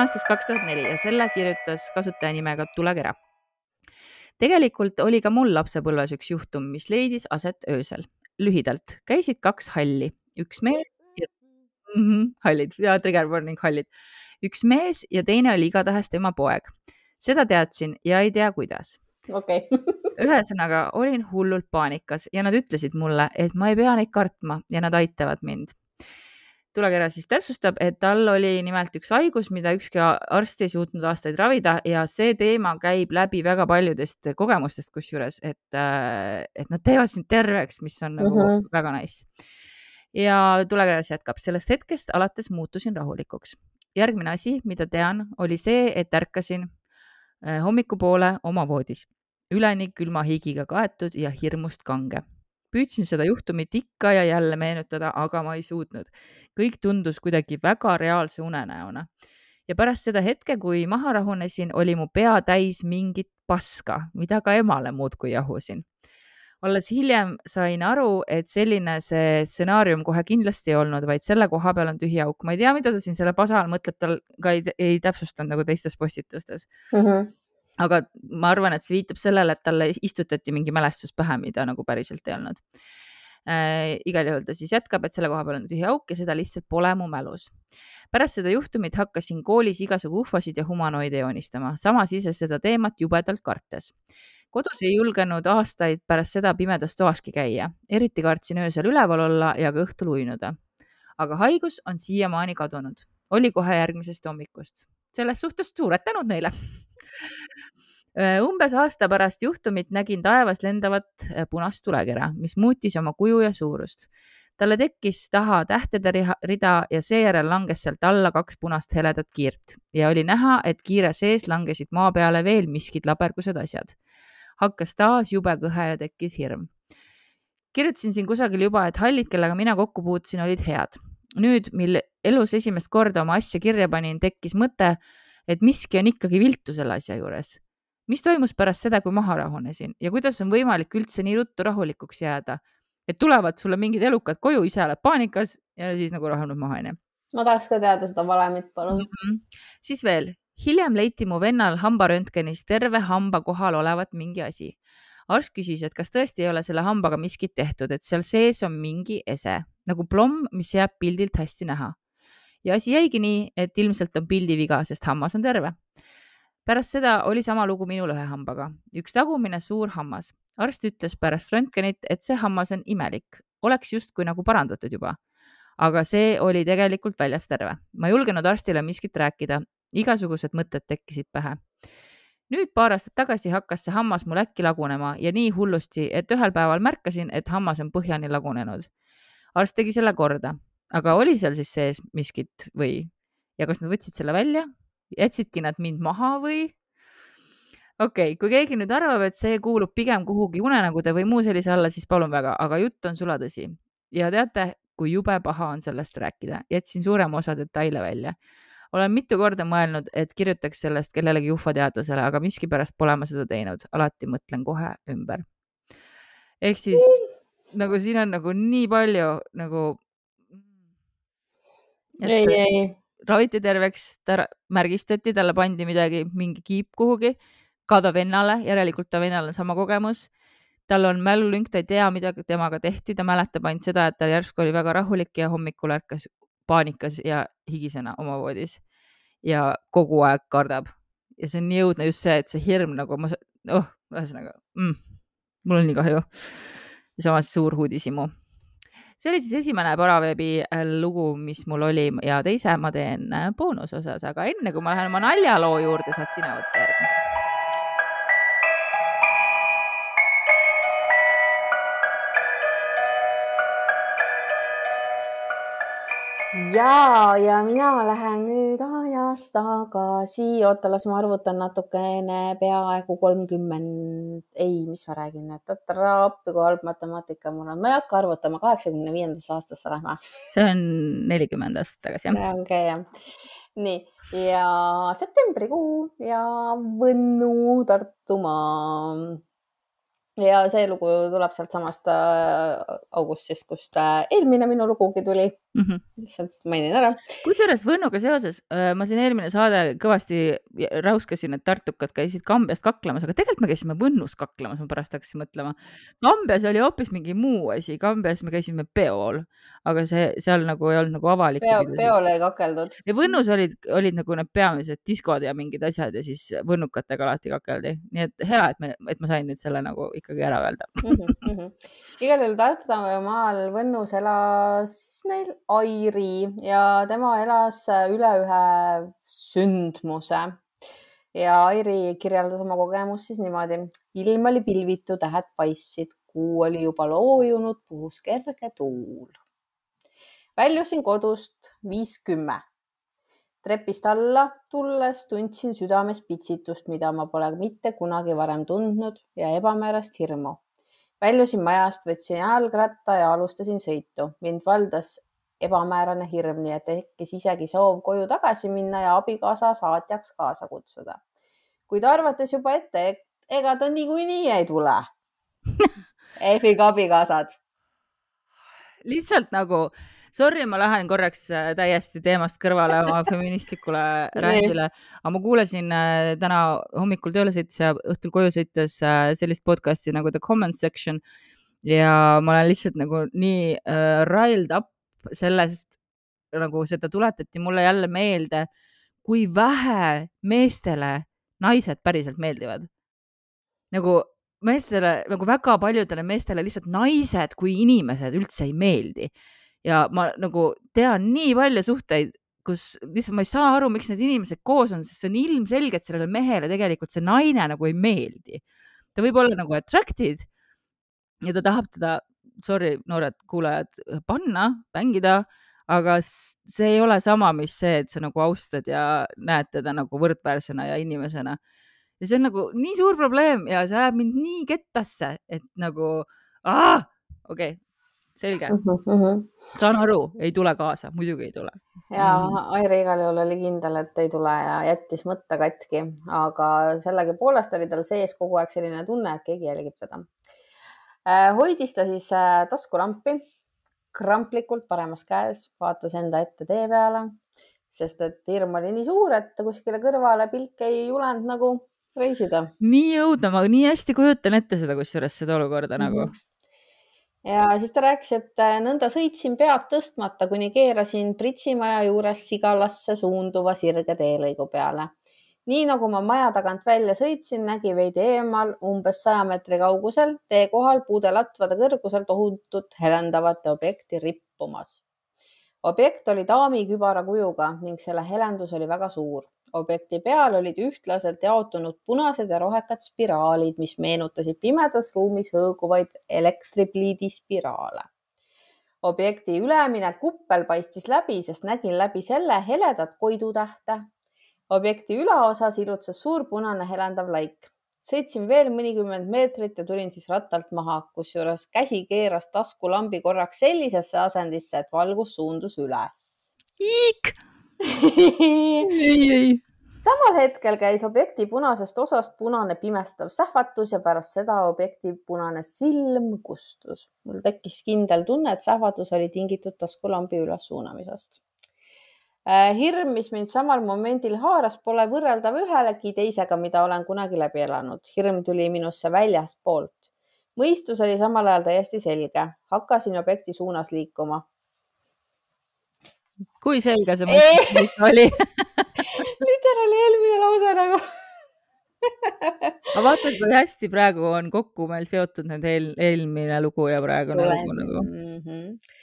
aastast kaks tuhat neli ja selle kirjutas kasutaja nimega Tulekera. tegelikult oli ka mul lapsepõlves üks juhtum, mis leidis aset öösel. lühidalt, käisid kaks halli, üks mees ja mm -hmm, hallid ja trigger warning hallid, üks mees ja teine oli igatahes tema poeg. seda teadsin ja ei tea, kuidas okei. ühesõnaga olin hullult paanikas ja nad ütlesid mulle, et ma ei pea neid kartma ja nad aitavad mind. Tulekera siis täpsustab, et tal oli nimelt üks haigus, mida ükski arst ei suutnud aastaid ravida ja see teema käib läbi väga paljudest kogemustest, kusjuures, et, et nad teevad sind terveks, mis on nagu mm. -hmm. väga nice. ja tulekeras jätkab, sellest hetkest alates muutusin rahulikuks. järgmine asi, mida tean, oli see, et ärkasin eh, hommikupoole oma voodis üleni külma higiga kaetud ja hirmust kange. Püüdsin seda juhtumit ikka ja jälle meenutada, aga ma ei suutnud. kõik tundus kuidagi väga reaalse unenäona. ja pärast seda hetke, kui maha rahunesin, oli mu pea täis mingit paska, mida ka emale muudkui jahusin. alles hiljem sain aru, et selline see stsenaarium kohe kindlasti ei olnud, vaid selle koha peal on tühi auk. ma ei tea, mida ta siin selle pasa all mõtleb, tal ka ei, ei täpsustanud nagu teistes postitustes Mhm. Aga ma arvan, et see viitab sellele, et talle istutati mingi mälestus pähe, mida nagu päriselt ei olnud äh,. igal juhul ta siis jätkab, et selle koha peal on tühi auk ja seda lihtsalt pole mu mälus. pärast seda juhtumit hakkasin koolis igasugu ufosid ja humanoide joonistama, samas ise seda teemat jubedalt kartes. kodus ei julgenud aastaid pärast seda pimedas toaski käia, eriti kartsin öösel üleval olla ja ka õhtul uinuda. aga haigus on siiamaani kadunud, oli kohe järgmisest hommikust. selles suhtes suured tänud neile umbes aasta pärast juhtumit nägin taevas lendavat äh, punast tulekera, mis muutis oma kuju ja suurust. talle tekkis taha tähtede rida ja seejärel langes sealt alla kaks punast heledat kiirt ja oli näha, et kiire sees langesid maa peale veel miskid labergused asjad. hakkas taas jube kõhe ja tekkis hirm. kirjutasin siin kusagil juba, et hallid, kellega mina kokku puutusin, olid head. nüüd, mil elus esimest korda oma asja kirja panin, tekkis mõte, et miski on ikkagi viltu selle asja juures mis toimus pärast seda, kui maha rahunesin ja kuidas on võimalik üldse nii ruttu rahulikuks jääda, et tulevad sulle mingid elukad koju, ise oled paanikas ja siis nagu rahunenud maha onju. ma tahaks ka teada seda valemit, palun. Mhm. siis veel, hiljem leiti mu vennal hambaröntgenis terve hamba kohal olevat mingi asi. arst küsis, et kas tõesti ei ole selle hambaga miskit tehtud, et seal sees on mingi ese nagu plomm, mis jääb pildilt hästi näha. Ja asi jäigi nii, et ilmselt on pildiviga, sest hammas on terve pärast seda oli sama lugu minul ühe hambaga, üks tagumine suur hammas. arst ütles pärast röntgenit, et see hammas on imelik, oleks justkui nagu parandatud juba. aga see oli tegelikult väljas terve. ma ei julgenud arstile miskit rääkida, igasugused mõtted tekkisid pähe. nüüd paar aastat tagasi hakkas see hammas mul äkki lagunema ja nii hullusti, et ühel päeval märkasin, et hammas on põhjani lagunenud. arst tegi selle korda, aga oli seal siis sees miskit või ja kas nad võtsid selle välja jätsidki nad mind maha või? okei okay,, kui keegi nüüd arvab, et see kuulub pigem kuhugi unenägude või muu sellise alla, siis palun väga, aga jutt on sulatõsi. ja teate, kui jube paha on sellest rääkida, jätsin suurema osa detaile välja. olen mitu korda mõelnud, et kirjutaks sellest kellelegi ufoteadlasele, aga miskipärast pole ma seda teinud, alati mõtlen kohe ümber. ehk siis nagu siin on nagu nii palju nagu. ei, ei, raviti terveks, ta märgistati, talle pandi midagi, mingi kiip kuhugi, ka ta vennale, järelikult ta vennal on sama kogemus. tal on mälulünk, ta ei tea, mida temaga tehti, ta mäletab ainult seda, et ta järsku oli väga rahulik ja hommikul ärkas paanikas ja higisena oma voodis ja kogu aeg kardab. ja see on nii õudne just see, et see hirm nagu ma, oh, ühesõnaga mm, mul on nii kahju. ja samas suur uudishimu see oli siis esimene Paraveebi lugu, mis mul oli ja teise ma teen boonusosas, aga enne kui ma lähen oma naljaloo juurde, saad sina võtta järgmise. ja, ja mina lähen nüüd ajas tagasi, oota, las ma arvutan natukene, peaaegu kolmkümmend, ei, mis ma räägin, et appi kui halb matemaatika mul on, ma ei hakka arvutama, kaheksakümne viiendasse aastasse lähme. see on nelikümmend aastat tagasi jah? ongi okay, jah. nii ja septembrikuu ja Võnnu, Tartumaa. Ja see lugu tuleb sealtsamast äh, augustist, kust äh, eelmine minu lugugi tuli mm. -hmm. lihtsalt mainin ära. kusjuures Võnnuga seoses äh, ma siin eelmine saade kõvasti räuskasin, et tartukad käisid Kambjast kaklemas, aga tegelikult me käisime Võnnus kaklemas, ma pärast hakkasin mõtlema. Kambjas oli hoopis mingi muu asi, Kambjas me käisime peol, aga see seal nagu ei olnud nagu avalik Peo,. peol ei kakeldud. ja Võnnus olid, olid nagu need peamised diskod ja mingid asjad ja siis võnnukatega alati kakeldi, nii et hea, et me, et ma sain nüüd selle nagu ikkagi ära öelda mm. -hmm. igal juhul Tartumaal Võnnus elas siis meil Airi ja tema elas üle ühe sündmuse ja Airi kirjeldas oma kogemust siis niimoodi. ilm oli pilvitu, tähed paistsid, kuu oli juba loojunud, puhus kerge tuul. väljusin kodust viis kümme trepist alla tulles tundsin südames pitsitust, mida ma pole mitte kunagi varem tundnud ja ebamäärast hirmu. väljusin majast, võtsin jalgratta ja alustasin sõitu. mind valdas ebamäärane hirm, nii et tekkis isegi soov koju tagasi minna ja abikaasa saatjaks kaasa kutsuda. kuid arvates juba ette, ega ta niikuinii ei tule Efiga abikaasad. lihtsalt nagu sorry, ma lähen korraks äh, täiesti teemast kõrvale oma feministlikule rändile, aga ma kuulasin äh, täna hommikul tööle sõites ja õhtul koju sõites äh, sellist podcast'i nagu The Comment Section. Ja ma olen lihtsalt nagu nii uh, riled up sellest, nagu seda tuletati mulle jälle meelde, kui vähe meestele naised päriselt meeldivad. nagu meestele, nagu väga paljudele meestele lihtsalt naised kui inimesed üldse ei meeldi ja ma nagu tean nii palju suhteid, kus lihtsalt ma ei saa aru, miks need inimesed koos on, sest see on ilmselge, et sellele mehele tegelikult see naine nagu ei meeldi. ta võib olla nagu attracted ja ta tahab teda, sorry, noored kuulajad, panna, mängida, aga see ei ole sama, mis see, et sa nagu austad ja näed teda nagu võrdväärsena ja inimesena. ja see on nagu nii suur probleem ja see ajab mind nii kettasse, et nagu, okei okay,, selge mm. -hmm. saan aru, ei tule kaasa, muidugi ei tule. ja mm. Airi igal juhul oli kindel, et ei tule ja jättis mõtte katki, aga sellegipoolest oli tal sees kogu aeg selline tunne, et keegi jälgib teda. Äh, hoidis ta siis äh, taskulampi kramplikult paremas käes, vaatas enda ette tee peale, sest et hirm oli nii suur, et kuskile kõrvale pilk ei julenud nagu reisida. nii õudne, ma nii hästi kujutan ette seda, kusjuures seda olukorda mm -hmm. nagu mhm ja siis ta rääkis, et äh, nõnda sõitsin pead tõstmata, kuni keerasin Pritsi maja juures Sigalasse suunduva sirge teelõigu peale. nii nagu ma maja tagant välja sõitsin, nägi veidi eemal, umbes saja meetri kaugusel tee kohal puudelatvade kõrgusel tohutut helendavate objekti rippumas. objekt oli daamikübara kujuga ning selle helendus oli väga suur objekti peal olid ühtlaselt jaotunud punased ja rohekad spiraalid, mis meenutasid pimedas ruumis hõõguvaid elektripliidi spiraale. objekti ülemine kuppel paistis läbi, sest nägin läbi selle heledat koidutähte. objekti ülaosas ilutses suur punane helendav laik. sõitsin veel mõnikümmend meetrit ja tulin siis rattalt maha, kusjuures käsi keeras taskulambi korraks sellisesse asendisse, et valgus suundus üles. Iik ei, ei. samal hetkel käis objekti punasest osast punane pimestav sähvatus ja pärast seda objekti punane silm kustus. mul tekkis kindel tunne, et sähvatus oli tingitud taskulambi ülessuunamisest. Äh, hirm, mis mind samal momendil haaras, pole võrreldav ühelegi teisega, mida olen kunagi läbi elanud. hirm tuli minusse väljastpoolt. mõistus oli samal ajal täiesti selge. hakkasin objekti suunas liikuma kui selge see mõte oli literaali eelmine lause nagu aga vaata, kui hästi praegu on kokku meil seotud need eel, eelmine lugu ja praegune lugu nagu mm. -hmm.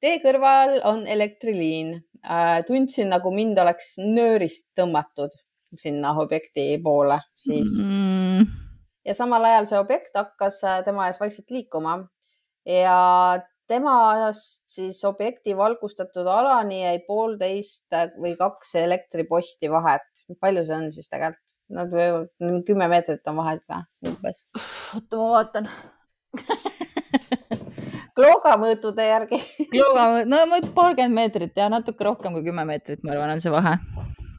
tee kõrval on elektriliin äh,. tundsin, nagu mind oleks nöörist tõmmatud sinna objekti poole, siis mm. ja samal ajal see objekt hakkas äh, tema ees vaikselt liikuma ja temast siis objekti valgustatud alani jäi poolteist või kaks elektriposti vahet. palju see on siis tegelikult? Nad võivad, kümme meetrit on vahet või umbes? oota, ma vaatan Klooga mõõtude järgi Klooga, no paarkümmend meetrit ja natuke rohkem kui kümme meetrit, ma arvan, on see vahe.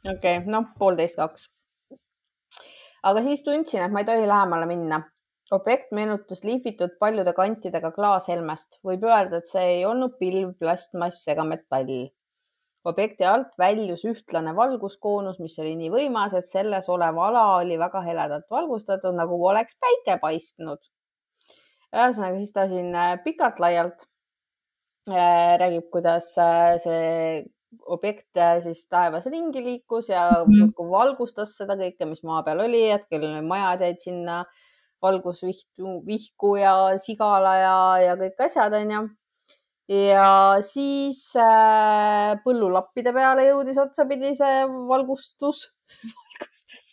okei okay,, noh, poolteist, kaks. aga siis tundsin, et ma ei tohi lähemale minna objekt meenutas lihvitud paljude kantidega klaashelmest. võib öelda, et see ei olnud pilv, plastmass ega metall. objekti alt väljus ühtlane valguskoonus, mis oli nii võimas, et selles olev ala oli väga heledalt valgustatud, nagu oleks päike paistnud. ühesõnaga, siis ta siin äh, pikalt-laialt äh, räägib, kuidas äh, see objekt siis taevas ringi liikus ja Mhm. muudkui valgustas seda kõike, mis maa peal oli, et küll majad jäid sinna valgusvihku, vihku ja sigala ja, ja kõik asjad, onju. ja siis äh, põllulappide peale jõudis otsapidi see valgustus valgustus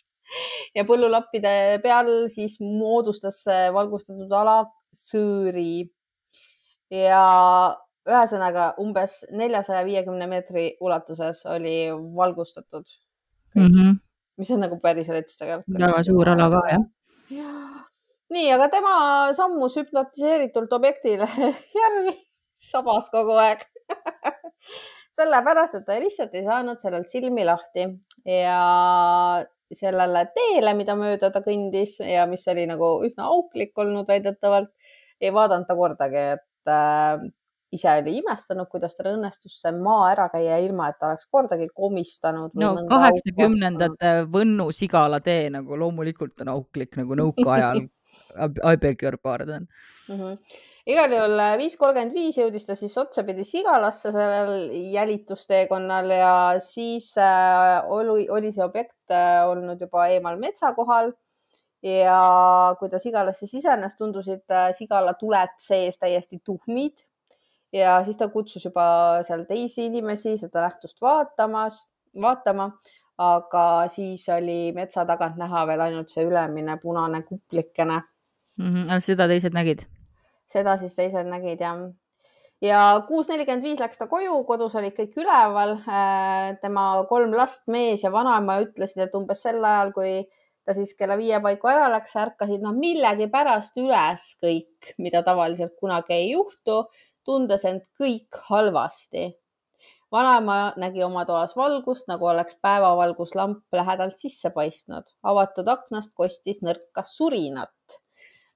ja põllulappide peal siis moodustas see valgustatud ala sõõri ja ühesõnaga umbes neljasaja viiekümne meetri ulatuses oli valgustatud, mm. -hmm. mis on nagu päris rets tegelikult. väga suur ala ka jah. Nii, aga tema sammus hüpnotiseeritult objektile järgi, sabas kogu aeg. Sellepärast, et ta lihtsalt ei saanud sellelt silmi lahti ja sellele teele, mida mööda ta kõndis ja mis oli nagu üsna auklik olnud väidetavalt, ei vaadanud ta kordagi, et äh, ise oli imestanud, kuidas tal õnnestus see maa ära käia, ilma et ta oleks kordagi komistanud. no kaheksakümnendate Võnnu Sigala tee nagu loomulikult on auklik nagu nõukaajal I beg your pardon mm. -hmm. igal juhul viis kolmkümmend viis jõudis ta siis otsapidi Sigalasse sellel jälitusteekonnal ja siis äh, oli, oli see objekt äh, olnud juba eemal metsa kohal ja kui ta Sigalasse sisenes, tundusid äh, Sigala tuled sees täiesti tuhmid ja siis ta kutsus juba seal teisi inimesi seda nähtust vaatamas, vaatama, aga siis oli metsa tagant näha veel ainult see ülemine punane kuplikene mm. -hmm. seda teised nägid? seda siis teised nägid jah. ja kuus nelikümmend viis läks ta koju, kodus olid kõik üleval. tema kolm last, mees ja vanaema ütlesid, et umbes sel ajal, kui ta siis kella viie paiku ära läks, ärkasid nad millegipärast üles kõik, mida tavaliselt kunagi ei juhtu tundes end kõik halvasti. vanaema nägi oma toas valgust, nagu oleks päevavalguslamp lähedalt sisse paistnud. avatud aknast kostis nõrkas surinat.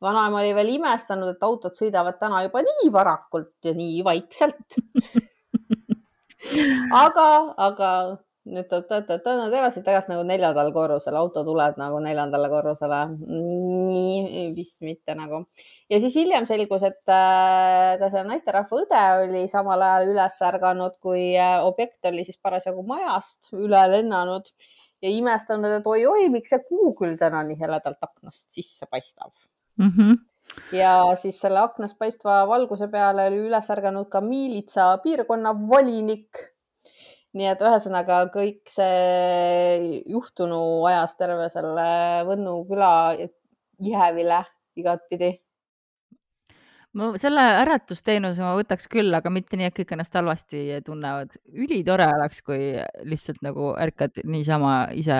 Vanaema oli veel imestanud, et autod sõidavad täna juba nii varakult ja nii vaikselt aga, aga nüüd nad elasid tegelikult nagu neljandal korrusel, auto tuleb nagu neljandale korrusele. nii, vist mitte nagu. ja siis hiljem selgus, et äh, ka see naisterahva õde oli samal ajal üles ärganud, kui äh, objekt oli siis parasjagu majast üle lennanud ja imestanud, et oi-oi, miks see kuu küll täna nii heledalt aknast sisse paistab mm. -hmm ja siis selle aknast paistva valguse peale oli üles ärganud ka miilitsa piirkonna volinik nii et ühesõnaga kõik see juhtunu ajas terve selle Võnnu küla ihevile igatpidi. Ma selle äratusteenuse ma võtaks küll, aga mitte nii, et kõik ennast halvasti tunnevad. ülitore oleks, kui lihtsalt nagu ärkad niisama ise,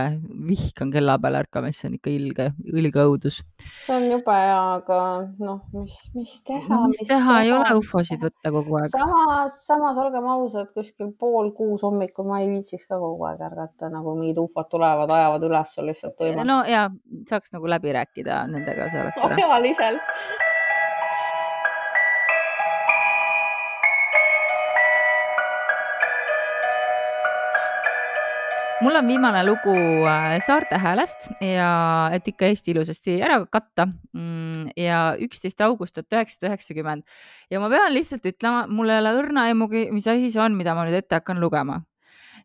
vihkan kella peale ärkamist, see on ikka ilge, ilge õudus. see on jube ja, aga noh, mis, mis teha no,. mis teha, teha, ei ole ufosid võtta kogu aeg. samas, samas olgem ausad, kuskil pool kuus hommikul ma ei viitsiks ka kogu aeg ärgata, nagu mingid ufod tulevad, ajavad üles lihtsalt tuimalt. no ja saaks nagu läbi rääkida nendega sellest ära. ajaliselt mul on viimane lugu äh, Saarte Häälest ja et ikka Eesti ilusasti ära katta. Mm, ja üksteist august tuhat üheksasada üheksakümmend ja ma pean lihtsalt ütlema, mul ei ole õrna aimugi, mis asi see on, mida ma nüüd ette hakkan lugema,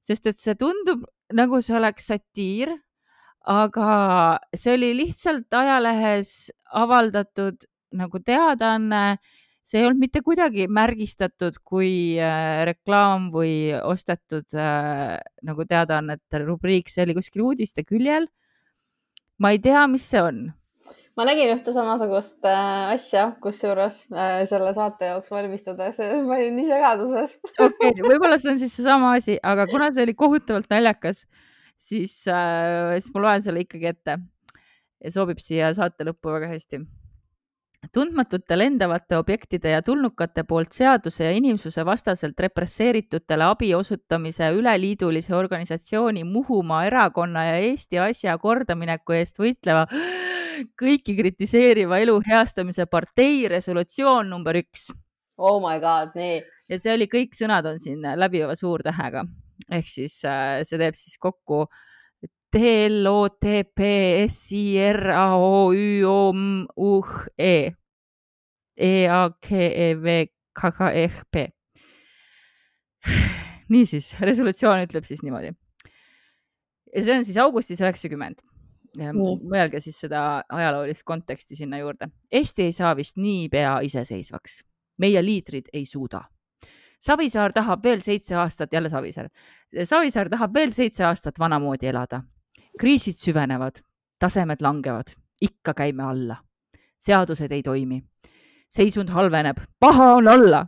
sest et see tundub nagu see oleks satiir, aga see oli lihtsalt ajalehes avaldatud nagu teadaanne see ei olnud mitte kuidagi märgistatud kui äh, reklaam või ostetud äh, nagu teadaannete rubriik, see oli kuskil uudiste küljel. ma ei tea, mis see on. ma nägin ühte samasugust äh, asja, kusjuures äh, selle saate jaoks valmistudes, ma olin nii segaduses. okei okay,, võib-olla see on siis seesama asi, aga kuna see oli kohutavalt naljakas, siis äh,, siis ma loen selle ikkagi ette. ja sobib siia saate lõppu väga hästi tundmatute lendavate objektide ja tulnukate poolt seaduse ja inimsuse vastaselt represseeritutele abi osutamise üleliidulise organisatsiooni Muhumaa erakonna ja Eesti asja kordamineku eest võitleva kõiki kritiseeriva elu heastamise partei resolutsioon number üks. Oh my god, nii. ja see oli, kõik sõnad on siin läbiva suurtähega ehk siis äh, see teeb siis kokku T L O T P S I R A O Ü O M U H E E A G E V K K E H P. niisiis, resolutsioon ütleb siis niimoodi. ja see on siis augustis üheksakümmend mõelge siis seda ajaloolist konteksti sinna juurde. Eesti ei saa vist niipea iseseisvaks. meie liidrid ei suuda. Savisaar tahab veel seitse aastat, jälle Savisaar, Savisaar tahab veel seitse aastat vanamoodi elada. Kriisid süvenevad, tasemed langevad, ikka käime alla. seadused ei toimi. seisund halveneb, paha on olla.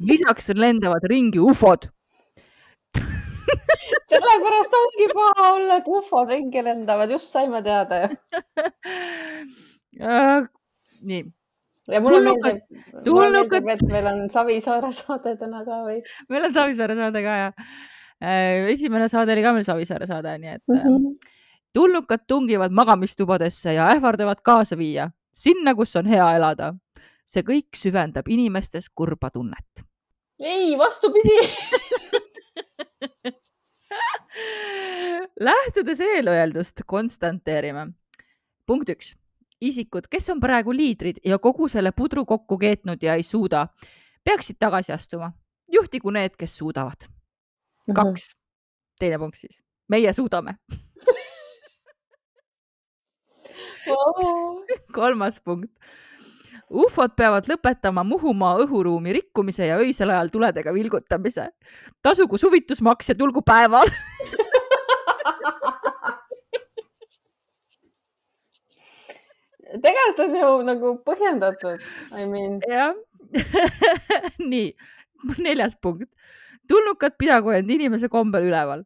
lisaks lendavad ringi ufod sellepärast ongi paha olla, et ufod ringi lendavad, just saime teada ju nii. ja mulle meeldib, mulle meeldib, et meil on Savisaare saade täna ka või? meil on Savisaare saade ka ja äh, esimene saade oli ka meil Savisaare saade, nii et mm -hmm. Tulnukad tungivad magamistubadesse ja ähvardavad kaasa viia sinna, kus on hea elada. see kõik süvendab inimestes kurba tunnet. ei, vastupidi lähtudes eelöeldust konstanteerime. punkt üks, isikud, kes on praegu liidrid ja kogu selle pudru kokku keetnud ja ei suuda, peaksid tagasi astuma. juhtigu need, kes suudavad. Mhm. kaks, teine punkt siis, meie suudame kolmas punkt ufod peavad lõpetama Muhumaa õhuruumi rikkumise ja öisel ajal tuledega vilgutamise. tasugu suvitusmaks ja tulgu päeval tegelikult on ju nagu põhjendatud, I mean. jah nii, neljas punkt. tulnukad pidagu end inimese kombel üleval.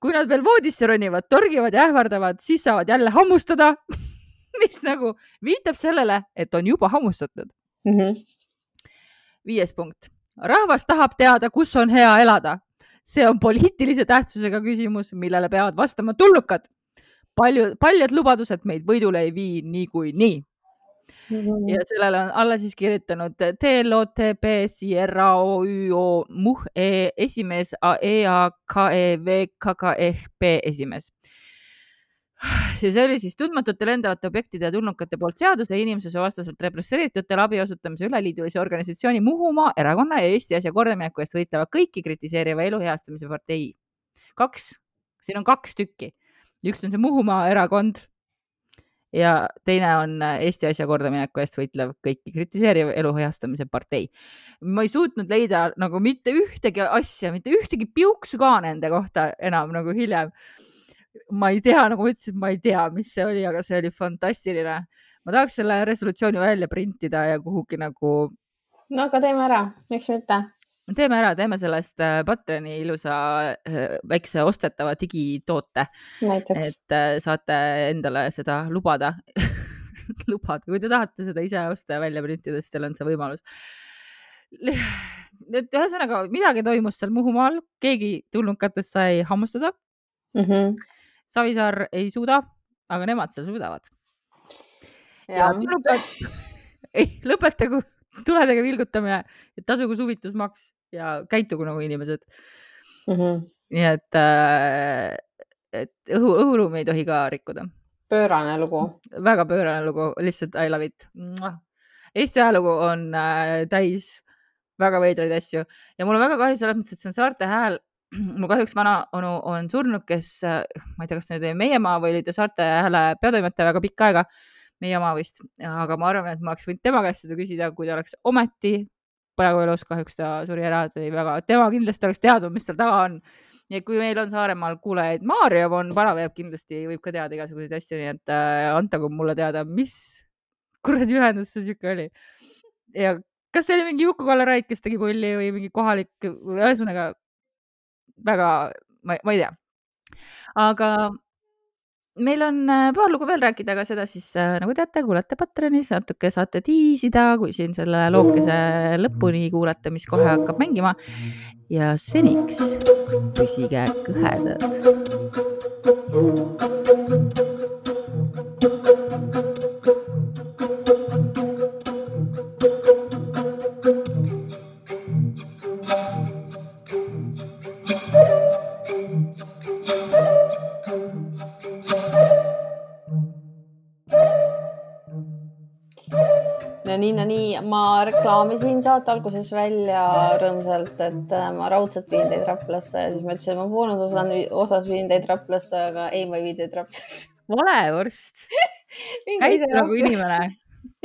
kui nad veel voodisse ronivad, torgivad ja ähvardavad, siis saavad jälle hammustada mis nagu viitab sellele, et on juba hammustatud mm. -hmm. viies punkt. rahvas tahab teada, kus on hea elada. see on poliitilise tähtsusega küsimus, millele peavad vastama tulnukad. palju, paljud lubadused meid võidule ei vii niikuinii Mm -hmm. ja sellele on alla siis kirjutanud TLOTP SIRAO ÜO MUH E esimees EAKEV KKFP esimees ja see oli siis tundmatute lendavate objektide ja tulnukate poolt seaduse inimsuse vastaselt represseeritutele abi osutamise üleliidulise organisatsiooni Muhumaa erakonna ja Eesti asja kordamineku eest võitleva kõiki kritiseeriva elu heastamise partei. kaks, siin on kaks tükki, üks on see Muhumaa erakond ja teine on Eesti asja kordamineku eest võitlev kõiki kritiseeriv elu heastamise partei. ma ei suutnud leida nagu mitte ühtegi asja, mitte ühtegi piuksu ka nende kohta enam nagu hiljem ma ei tea, nagu ma ütlesin, ma ei tea, mis see oli, aga see oli fantastiline. ma tahaks selle resolutsiooni välja printida ja kuhugi nagu. no aga teeme ära, miks mitte? teeme ära, teeme sellest äh, Patreoni ilusa äh, väikse ostetava digitoote. et äh, saate endale seda lubada lubada, kui te tahate seda ise osta ja välja printida, siis teil on see võimalus et ühesõnaga midagi toimus seal Muhumaal, keegi tulnukatest sai hammustada mm. -hmm Savisaar ei suuda, aga nemad seal suudavad. ja tulnukad, ei lõpetagu tuledega vilgutamine, tasugu suvitusmaks ja käitugu nagu inimesed mm. -hmm. nii et, äh, et õhu, õhuruumi ei tohi ka rikkuda. pöörane lugu. väga pöörane lugu, lihtsalt I love it. Eesti ajalugu on äh, täis väga veidraid asju ja mul on väga kahju selles mõttes, et see on Saarte Hääl mul kahjuks vanaonu on surnud, kes, ma ei tea, kas nüüd oli meie ema või oli ta Saarte Hääle peatoimetaja väga pikka aega, meie oma vist, aga ma arvan, et ma oleks võinud tema käest seda küsida, kui ta oleks ometi praegu elus, kahjuks ta suri ära, ta oli väga, tema kindlasti oleks teadnud, mis seal taga on. nii et kui meil on Saaremaal kuulajaid, Maarja von Paraveeb kindlasti võib ka teada igasuguseid asju, nii et äh, antagu mulle teada, mis kuradi ühendus see sihuke oli. ja kas see oli mingi Juku-Kalle Raid, kes tegi pulli või mingi kohalik, ühesõnaga väga, ma, ma ei tea. aga meil on äh, paar lugu veel rääkida, aga seda siis äh, nagu teate, kuulate Patreonis, natuke saate tiisida, kui siin selle lookese lõpuni kuulate, mis kohe hakkab mängima. ja seniks püsige kõhedad. Ja nii, ma reklaamisin saate alguses välja rõõmsalt, et äh, ma raudselt viin teid Raplasse ja siis ma ütlesin, et ma boonusosas, osas viin teid Raplasse, aga ei, ma ei vii teid Raplasse. vale vorst. käid nagu inimene.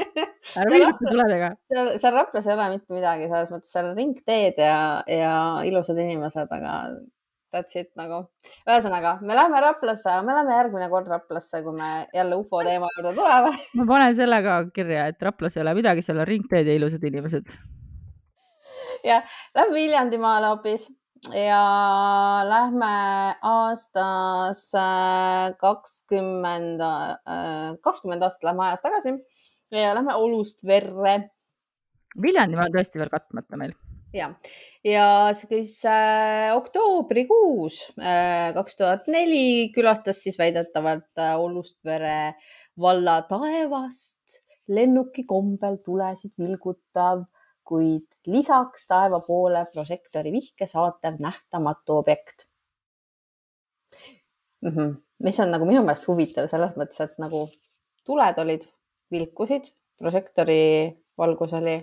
ära viita tuledega. seal, seal Raplas ei ole mitte midagi, selles mõttes seal ringteed ja, ja ilusad inimesed, aga that's it nagu. ühesõnaga, me lähme Raplasse, me lähme järgmine kord Raplasse, kui me jälle ufo teema juurde tuleme. ma panen selle ka kirja, et Raplas ei ole midagi, seal on ringteed ja ilusad inimesed. jah, lähme Viljandimaale hoopis ja lähme aastas kakskümmend, äh, kakskümmend aastat lähme ajas tagasi ja lähme Olust Verre. Viljandimaa on tõesti veel katmata meil ja, ja siis äh, oktoobrikuus äh, kaks tuhat neli külastas siis väidetavalt äh, Olustvere valla taevast lennuki kombel tulesid vilgutav, kuid lisaks taeva poole prožektori vihke saatev nähtamatu objekt mm. -hmm. mis on nagu minu meelest huvitav selles mõttes, et nagu tuled olid, vilkusid, prožektori valgus oli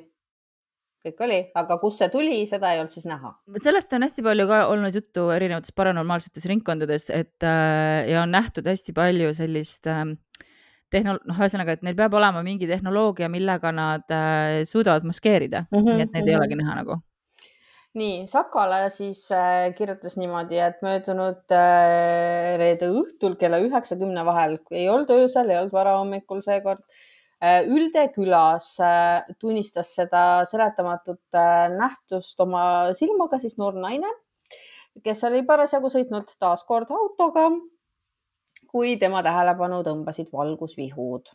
kõik oli, aga kust see tuli, seda ei olnud siis näha. sellest on hästi palju ka olnud juttu erinevates paranormaalsetes ringkondades, et äh, ja on nähtud hästi palju sellist äh, tehno-, noh, ühesõnaga, et neil peab olema mingi tehnoloogia, millega nad äh, suudavad maskeerida mm, -hmm, nii et neid mm -hmm. ei mhm. olegi näha nagu nii, Sakala siis äh, kirjutas niimoodi, et möödunud äh, reede õhtul kella üheksa-kümne vahel, ei olnud öösel, ei olnud varahommikul seekord äh,, Äh, Ülde külas äh, tunnistas seda seletamatut äh, nähtust oma silmaga siis noor naine, kes oli parasjagu sõitnud taas kord autoga, kui tema tähelepanu tõmbasid valgusvihud.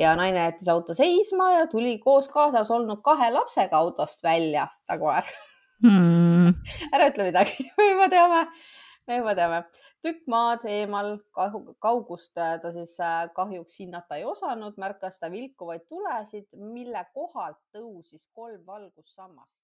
Ja naine jättis auto seisma ja tuli koos kaasas olnud kahe lapsega autost välja, ta koer hmm.. ära ütle midagi, me juba teame, me juba teame tükk maad eemal, kaugust äh, ta siis äh, kahjuks hinnata ei osanud, märkas ta vilkuvaid tulesid, mille kohalt tõusis kolm valgussammast.